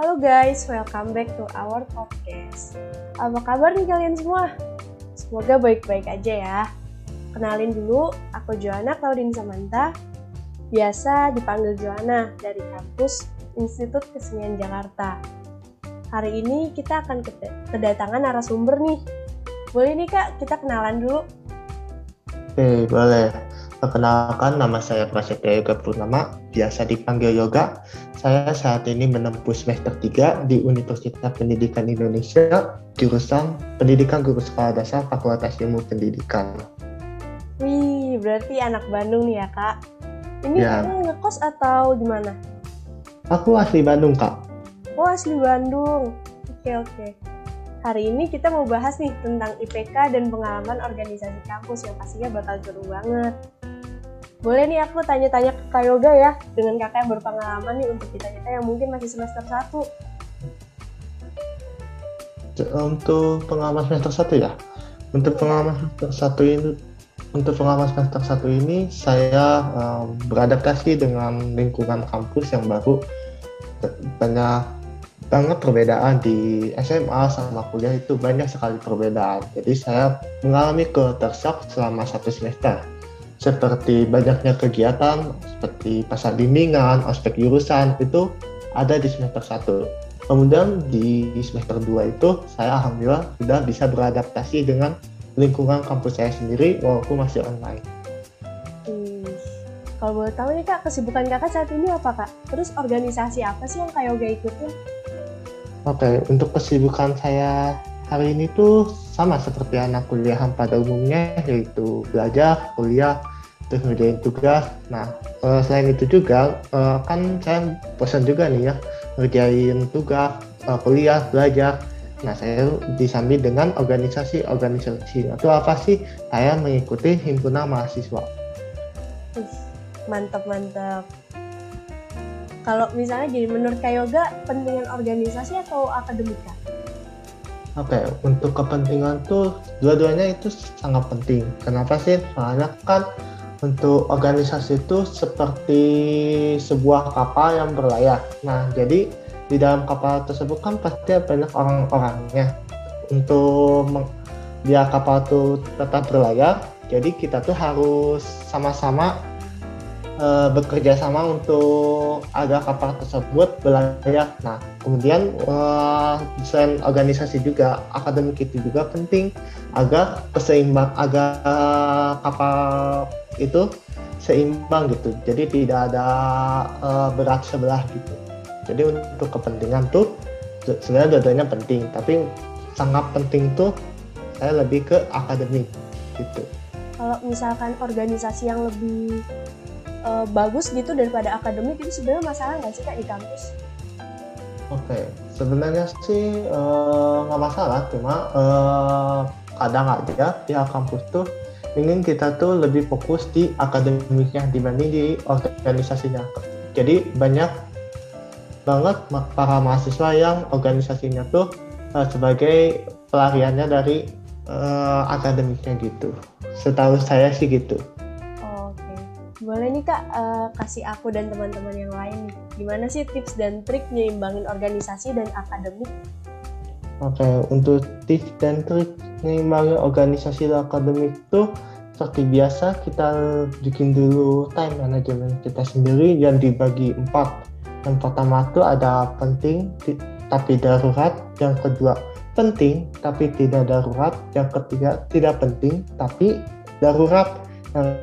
Halo guys, welcome back to our podcast. Apa kabar nih kalian semua? Semoga baik-baik aja ya. Kenalin dulu, aku Joanna Claudine Samantha, biasa dipanggil Joanna dari kampus Institut Kesenian Jakarta. Hari ini kita akan kedatangan narasumber nih. Boleh nih kak, kita kenalan dulu. Oke, boleh. Perkenalkan, nama saya Prasetya Yoga Purnama, biasa dipanggil Yoga. Saya saat ini menempuh semester 3 di Universitas Pendidikan Indonesia, jurusan Pendidikan Guru Sekolah Dasar Fakultas Ilmu Pendidikan. Wih, berarti anak Bandung nih ya, Kak? Ini ya. ngekos atau di mana? Aku asli Bandung, Kak. Oh, asli Bandung. Oke, oke. Hari ini kita mau bahas nih tentang IPK dan pengalaman organisasi kampus yang pastinya bakal seru banget. Boleh nih aku tanya-tanya ke Kak Yoga ya, dengan kakak yang berpengalaman nih untuk kita-kita yang mungkin masih semester 1. Untuk pengalaman semester 1 ya? Untuk pengalaman semester 1 ini untuk pengalaman semester 1 ini saya um, beradaptasi dengan lingkungan kampus yang baru banyak banget perbedaan di SMA sama kuliah itu banyak sekali perbedaan. Jadi saya mengalami shock selama satu semester. Seperti banyaknya kegiatan seperti pasar bimbingan, ospek jurusan itu ada di semester 1. Kemudian di semester 2 itu saya alhamdulillah sudah bisa beradaptasi dengan lingkungan kampus saya sendiri walaupun masih online. Kalau boleh tahu nih kak, kesibukan kakak saat ini apa kak? Terus organisasi apa sih yang kak Yoga ikutin? Oke, okay, untuk kesibukan saya hari ini tuh sama seperti anak kuliahan pada umumnya, yaitu belajar, kuliah, terus ngerjain tugas. Nah, uh, selain itu juga, uh, kan saya bosan juga nih ya, ngerjain tugas, uh, kuliah, belajar. Nah, saya disambi dengan organisasi-organisasi. Itu apa sih? Saya mengikuti himpunan mahasiswa. Mantap, mantap kalau misalnya jadi menurut Kak Yoga pentingan organisasi atau akademika? Oke, okay, untuk kepentingan tuh dua-duanya itu sangat penting. Kenapa sih? Soalnya kan untuk organisasi itu seperti sebuah kapal yang berlayar. Nah, jadi di dalam kapal tersebut kan pasti banyak orang-orangnya. Untuk biar kapal itu tetap berlayar, jadi kita tuh harus sama-sama uh, bekerja sama untuk agar kapal tersebut berlayar. Nah, kemudian uh, selain organisasi juga akademik itu juga penting agar keseimbang agar kapal itu seimbang gitu. Jadi tidak ada uh, berat sebelah gitu. Jadi untuk kepentingan tuh sebenarnya dua-duanya penting, tapi sangat penting tuh saya lebih ke akademik gitu. Kalau misalkan organisasi yang lebih uh, bagus gitu daripada akademik itu sebenarnya masalah nggak sih kak di kampus? Oke, okay. sebenarnya sih eh, nggak uh, masalah, cuma uh, kadang aja pihak kampus tuh ingin kita tuh lebih fokus di akademiknya dibanding di organisasinya. Jadi banyak banget para mahasiswa yang organisasinya tuh uh, sebagai pelariannya dari uh, akademiknya gitu. Setahu saya sih gitu. Boleh nih kak uh, kasih aku dan teman-teman yang lain gimana sih tips dan trik nyimbangin organisasi dan akademik? Oke, okay, untuk tips dan trik nyimbangin organisasi dan akademik itu seperti biasa kita bikin dulu time management kita sendiri yang dibagi empat. Yang pertama itu ada penting tapi darurat, yang kedua penting tapi tidak darurat, yang ketiga tidak penting tapi darurat, yang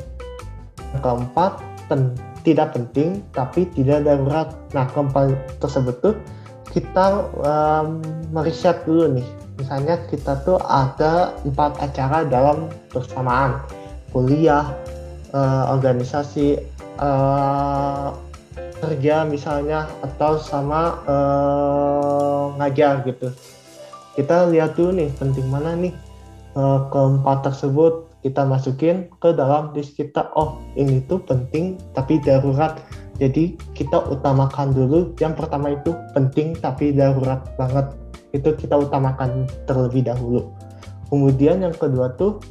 keempat pen, tidak penting tapi tidak darurat. Nah keempat tersebut tuh kita um, meriset dulu nih. Misalnya kita tuh ada empat acara dalam bersamaan. Kuliah uh, organisasi uh, kerja misalnya atau sama uh, ngajar gitu. Kita lihat dulu nih penting mana nih uh, keempat tersebut kita masukin ke dalam list kita. Oh ini tuh penting tapi darurat. Jadi kita utamakan dulu. Yang pertama itu penting tapi darurat banget. Itu kita utamakan terlebih dahulu. Kemudian yang kedua tuh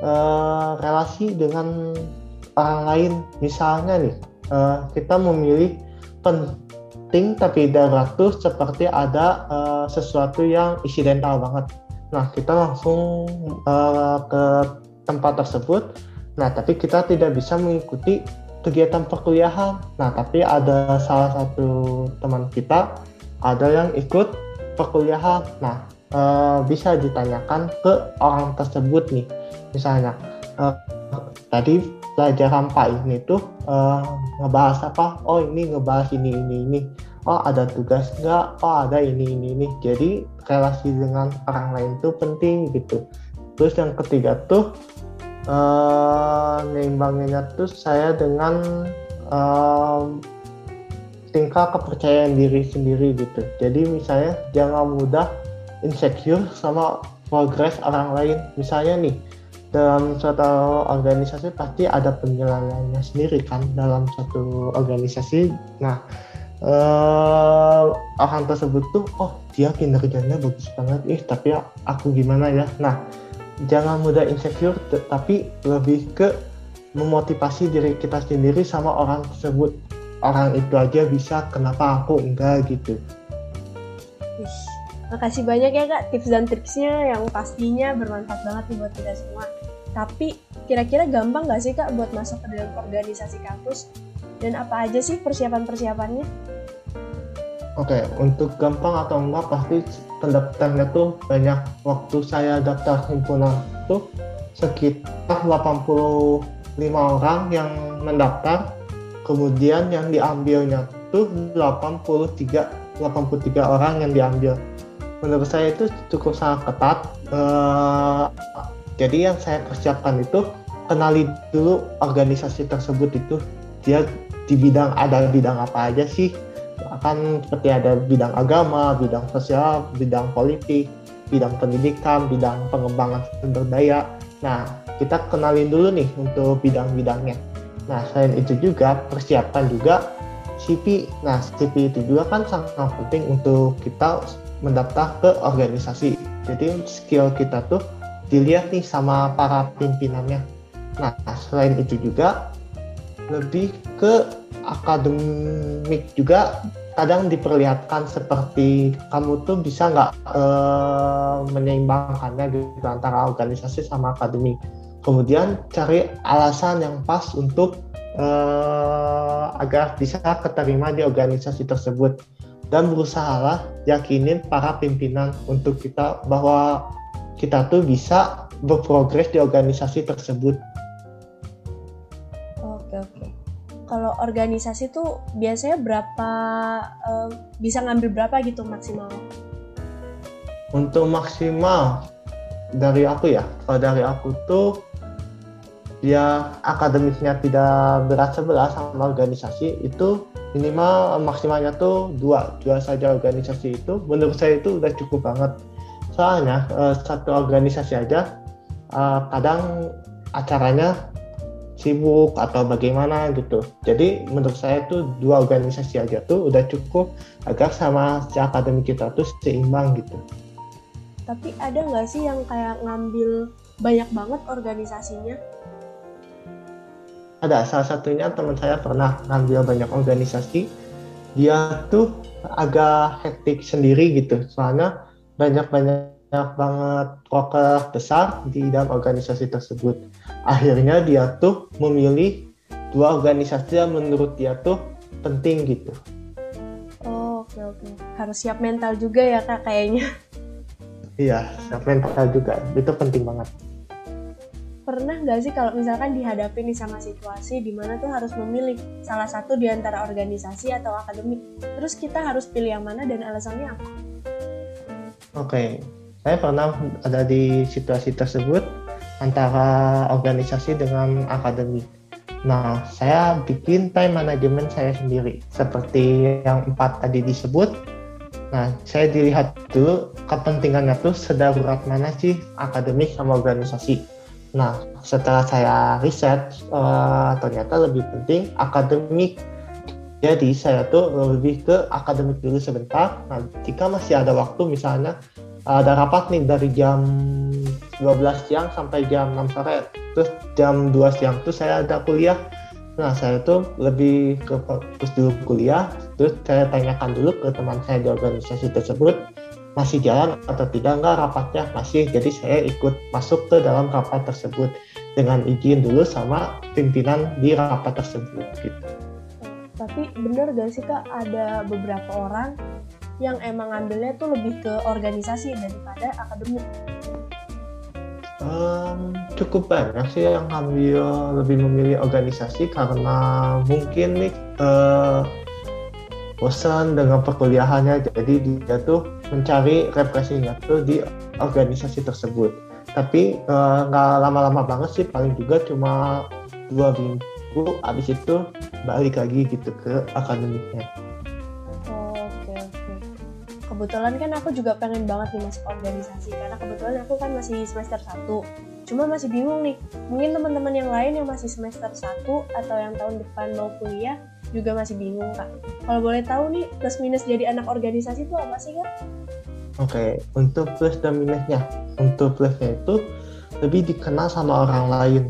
uh, relasi dengan orang lain. Misalnya nih uh, kita memilih penting tapi darurat tuh seperti ada uh, sesuatu yang insidental banget. Nah, kita langsung uh, ke tempat tersebut. Nah, tapi kita tidak bisa mengikuti kegiatan perkuliahan. Nah, tapi ada salah satu teman kita ada yang ikut perkuliahan. Nah, uh, bisa ditanyakan ke orang tersebut nih. Misalnya, uh, tadi pelajaran Pak ini tuh uh, ngebahas apa? Oh ini ngebahas ini ini ini. Oh ada tugas nggak? Oh ada ini ini ini. Jadi relasi dengan orang lain tuh penting gitu. Terus yang ketiga tuh uh, tuh saya dengan uh, tingkah kepercayaan diri sendiri gitu. Jadi misalnya jangan mudah insecure sama progres orang lain. Misalnya nih dalam suatu organisasi pasti ada penilaiannya sendiri kan dalam suatu organisasi. Nah, eh, orang tersebut tuh, oh dia kinerjanya bagus banget, ih tapi aku gimana ya? Nah, jangan mudah insecure, tapi lebih ke memotivasi diri kita sendiri sama orang tersebut. Orang itu aja bisa, kenapa aku enggak gitu. Makasih banyak ya kak tips dan triknya yang pastinya bermanfaat banget nih buat kita semua. Tapi kira-kira gampang gak sih kak buat masuk ke dalam organisasi kampus? Dan apa aja sih persiapan-persiapannya? Oke, untuk gampang atau enggak pasti pendaftarnya tuh banyak. Waktu saya daftar himpunan tuh sekitar 85 orang yang mendaftar. Kemudian yang diambilnya tuh 83 83 orang yang diambil menurut saya itu cukup sangat ketat. Uh, jadi yang saya persiapkan itu kenali dulu organisasi tersebut itu dia di bidang ada bidang apa aja sih akan seperti ada bidang agama, bidang sosial, bidang politik, bidang pendidikan, bidang pengembangan sumber daya. Nah, kita kenalin dulu nih untuk bidang-bidangnya. Nah, selain itu juga persiapan juga CP. Nah, CP itu juga kan sangat penting untuk kita mendaftar ke organisasi. Jadi skill kita tuh dilihat nih sama para pimpinannya. Nah, selain itu juga lebih ke akademik juga kadang diperlihatkan seperti kamu tuh bisa nggak e, menyeimbangkannya gitu antara organisasi sama akademik. Kemudian cari alasan yang pas untuk e, agar bisa keterima di organisasi tersebut dan berusahalah yakinin para pimpinan untuk kita bahwa kita tuh bisa berprogres di organisasi tersebut. Kalau organisasi tuh biasanya berapa uh, bisa ngambil berapa gitu maksimal? Untuk maksimal dari aku ya, kalau dari aku tuh dia akademiknya tidak berat sebelah sama organisasi itu minimal maksimalnya tuh dua dua saja organisasi itu menurut saya itu udah cukup banget soalnya uh, satu organisasi aja uh, kadang acaranya sibuk atau bagaimana gitu. Jadi menurut saya tuh dua organisasi aja tuh udah cukup agar sama si akademik kita tuh seimbang gitu. Tapi ada nggak sih yang kayak ngambil banyak banget organisasinya? Ada salah satunya teman saya pernah ngambil banyak organisasi. Dia tuh agak hektik sendiri gitu. Soalnya banyak banyak banget proker besar di dalam organisasi tersebut akhirnya dia tuh memilih dua organisasi yang menurut dia tuh penting gitu oh oke okay, oke okay. harus siap mental juga ya kak kayaknya iya siap mental juga itu penting banget pernah nggak sih kalau misalkan dihadapi nih sama situasi di mana tuh harus memilih salah satu di antara organisasi atau akademik, terus kita harus pilih yang mana dan alasannya apa? Oke, okay. saya pernah ada di situasi tersebut antara organisasi dengan akademik. Nah, saya bikin time management saya sendiri, seperti yang empat tadi disebut. Nah, saya dilihat dulu kepentingannya tuh sedarurat mana sih akademik sama organisasi Nah, setelah saya riset, uh, ternyata lebih penting akademik. Jadi saya tuh lebih ke akademik dulu sebentar. Nah, jika masih ada waktu misalnya ada rapat nih dari jam 12 siang sampai jam 6 sore, terus jam 2 siang tuh saya ada kuliah. Nah, saya tuh lebih ke fokus dulu kuliah. terus saya tanyakan dulu ke teman saya di organisasi tersebut masih jalan atau tidak enggak rapatnya masih jadi saya ikut masuk ke dalam rapat tersebut dengan izin dulu sama pimpinan di rapat tersebut gitu. Tapi bener gak sih kak ada beberapa orang yang emang ngambilnya tuh lebih ke organisasi daripada akademik? Um, cukup banyak sih yang ambil lebih memilih organisasi karena mungkin nih uh, bosan dengan perkuliahannya. Jadi dia tuh mencari refreshingnya tuh di organisasi tersebut. Tapi eh, nggak uh, lama-lama banget sih paling juga cuma dua minggu abis itu balik lagi gitu ke akademiknya kebetulan kan aku juga pengen banget nih masuk organisasi karena kebetulan aku kan masih semester 1 cuma masih bingung nih mungkin teman-teman yang lain yang masih semester 1 atau yang tahun depan mau kuliah juga masih bingung kak. Kalau boleh tahu nih plus minus jadi anak organisasi itu apa sih kak? Oke, okay. untuk plus dan minusnya, untuk plusnya itu lebih dikenal sama orang lain.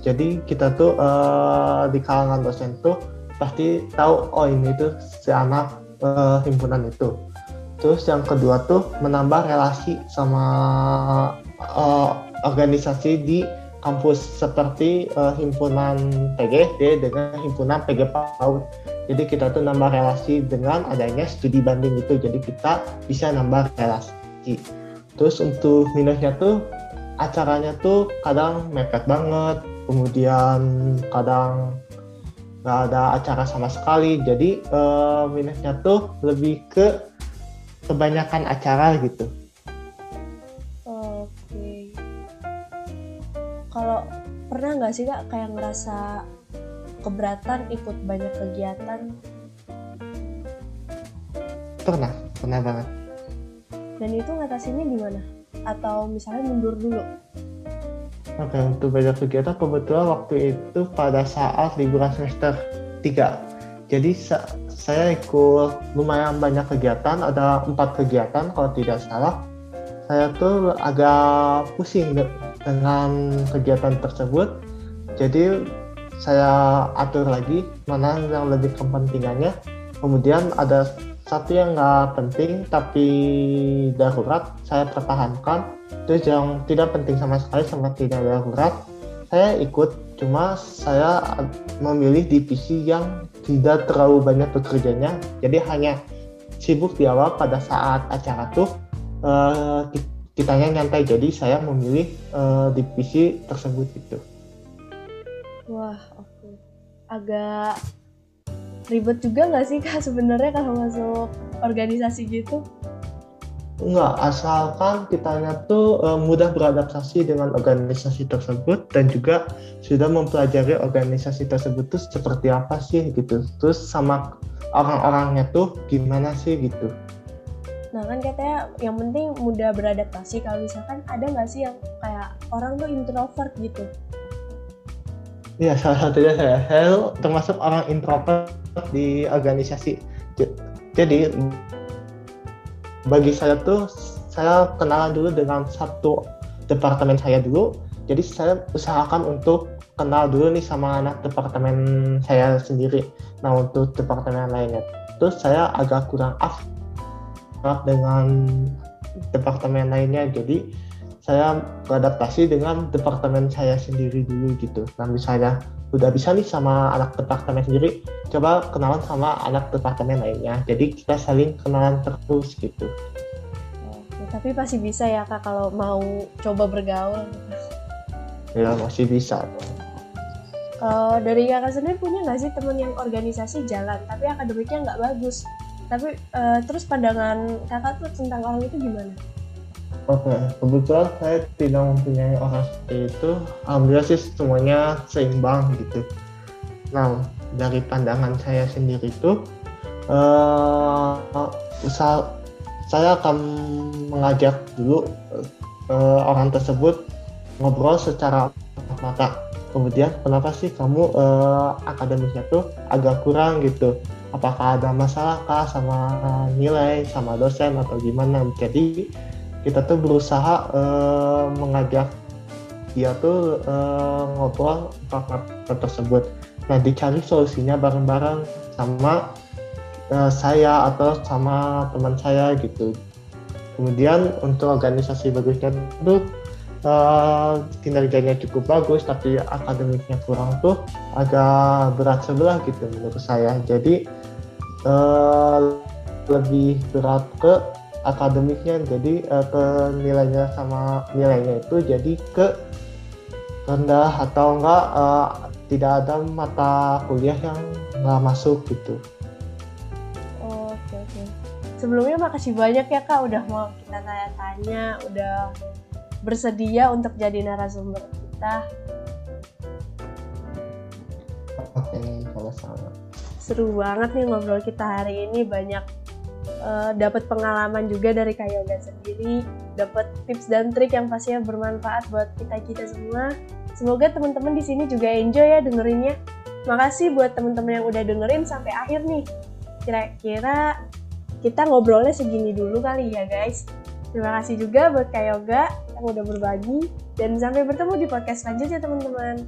Jadi kita tuh uh, di kalangan dosen tuh pasti tahu oh ini tuh si anak uh, himpunan itu. Terus yang kedua tuh menambah relasi sama uh, organisasi di kampus seperti uh, himpunan PGD dengan himpunan PG PAUD. Jadi kita tuh nambah relasi dengan adanya studi banding itu. Jadi kita bisa nambah relasi. Terus untuk minusnya tuh acaranya tuh kadang mepet banget, kemudian kadang nggak ada acara sama sekali. Jadi uh, minusnya tuh lebih ke kebanyakan acara gitu. kalau pernah nggak sih kak kayak ngerasa keberatan ikut banyak kegiatan? Pernah pernah banget. Dan itu ngatasinnya gimana atau misalnya mundur dulu? Oke, untuk banyak kegiatan? Kebetulan waktu itu pada saat liburan semester 3. Jadi saya ikut lumayan banyak kegiatan, ada empat kegiatan kalau tidak salah. Saya tuh agak pusing dengan kegiatan tersebut. Jadi saya atur lagi mana yang lebih kepentingannya. Kemudian ada satu yang nggak penting tapi darurat saya pertahankan. Terus yang tidak penting sama sekali sama tidak darurat saya ikut cuma saya memilih divisi yang tidak terlalu banyak bekerjanya. Jadi hanya sibuk di awal pada saat acara tuh uh, kitanya nyantai. Jadi saya memilih uh, divisi tersebut itu. Wah oke. Okay. agak ribet juga nggak sih kak sebenarnya kalau masuk organisasi gitu Enggak, asalkan kitanya tuh uh, mudah beradaptasi dengan organisasi tersebut dan juga sudah mempelajari organisasi tersebut tuh seperti apa sih gitu. Terus sama orang-orangnya tuh gimana sih gitu. Nah kan katanya yang penting mudah beradaptasi. Kalau misalkan ada nggak sih yang kayak orang tuh introvert gitu? Iya salah satunya saya. Saya termasuk orang introvert di organisasi. Jadi bagi saya tuh saya kenalan dulu dengan satu departemen saya dulu. Jadi saya usahakan untuk kenal dulu nih sama anak departemen saya sendiri. Nah untuk departemen lainnya, terus saya agak kurang af dengan departemen lainnya jadi saya beradaptasi dengan departemen saya sendiri dulu gitu. Nah misalnya udah bisa nih sama anak departemen sendiri coba kenalan sama anak departemen lainnya. Jadi kita saling kenalan terus gitu. Oke, tapi pasti bisa ya kak kalau mau coba bergaul? Ya masih bisa. Kalau dari kakak sendiri punya nggak sih teman yang organisasi jalan tapi akademiknya nggak bagus? Tapi uh, terus pandangan kakak tuh tentang orang itu gimana? Oke, kebetulan saya tidak mempunyai orang seperti itu. Alhamdulillah sih semuanya seimbang gitu. Nah, dari pandangan saya sendiri itu, uh, saya akan mengajak dulu uh, orang tersebut ngobrol secara mata. Kemudian, kenapa sih kamu uh, akademiknya tuh agak kurang gitu? apakah ada masalah kah sama nilai sama dosen atau gimana jadi kita tuh berusaha uh, mengajak dia tuh uh, ngobrol tentang tersebut nah dicari solusinya bareng-bareng sama uh, saya atau sama teman saya gitu. Kemudian untuk organisasi bagusnya itu uh, kinerjanya cukup bagus tapi akademiknya kurang tuh agak berat sebelah gitu menurut saya. Jadi uh, lebih berat ke akademiknya jadi uh, ke nilainya sama nilainya itu jadi ke rendah atau enggak uh, tidak ada mata kuliah yang nggak masuk gitu. Oke oke. Sebelumnya makasih banyak ya kak udah mau kita tanya-tanya, udah bersedia untuk jadi narasumber kita. Oke, sama-sama. Seru banget nih ngobrol kita hari ini banyak uh, dapat pengalaman juga dari Kak Yoga sendiri, dapat tips dan trik yang pastinya bermanfaat buat kita kita semua. Semoga teman-teman di sini juga enjoy ya dengerinnya. Makasih buat teman-teman yang udah dengerin sampai akhir nih. Kira-kira kita ngobrolnya segini dulu kali ya guys. Terima kasih juga buat Kak Yoga yang udah berbagi dan sampai bertemu di podcast selanjutnya teman-teman.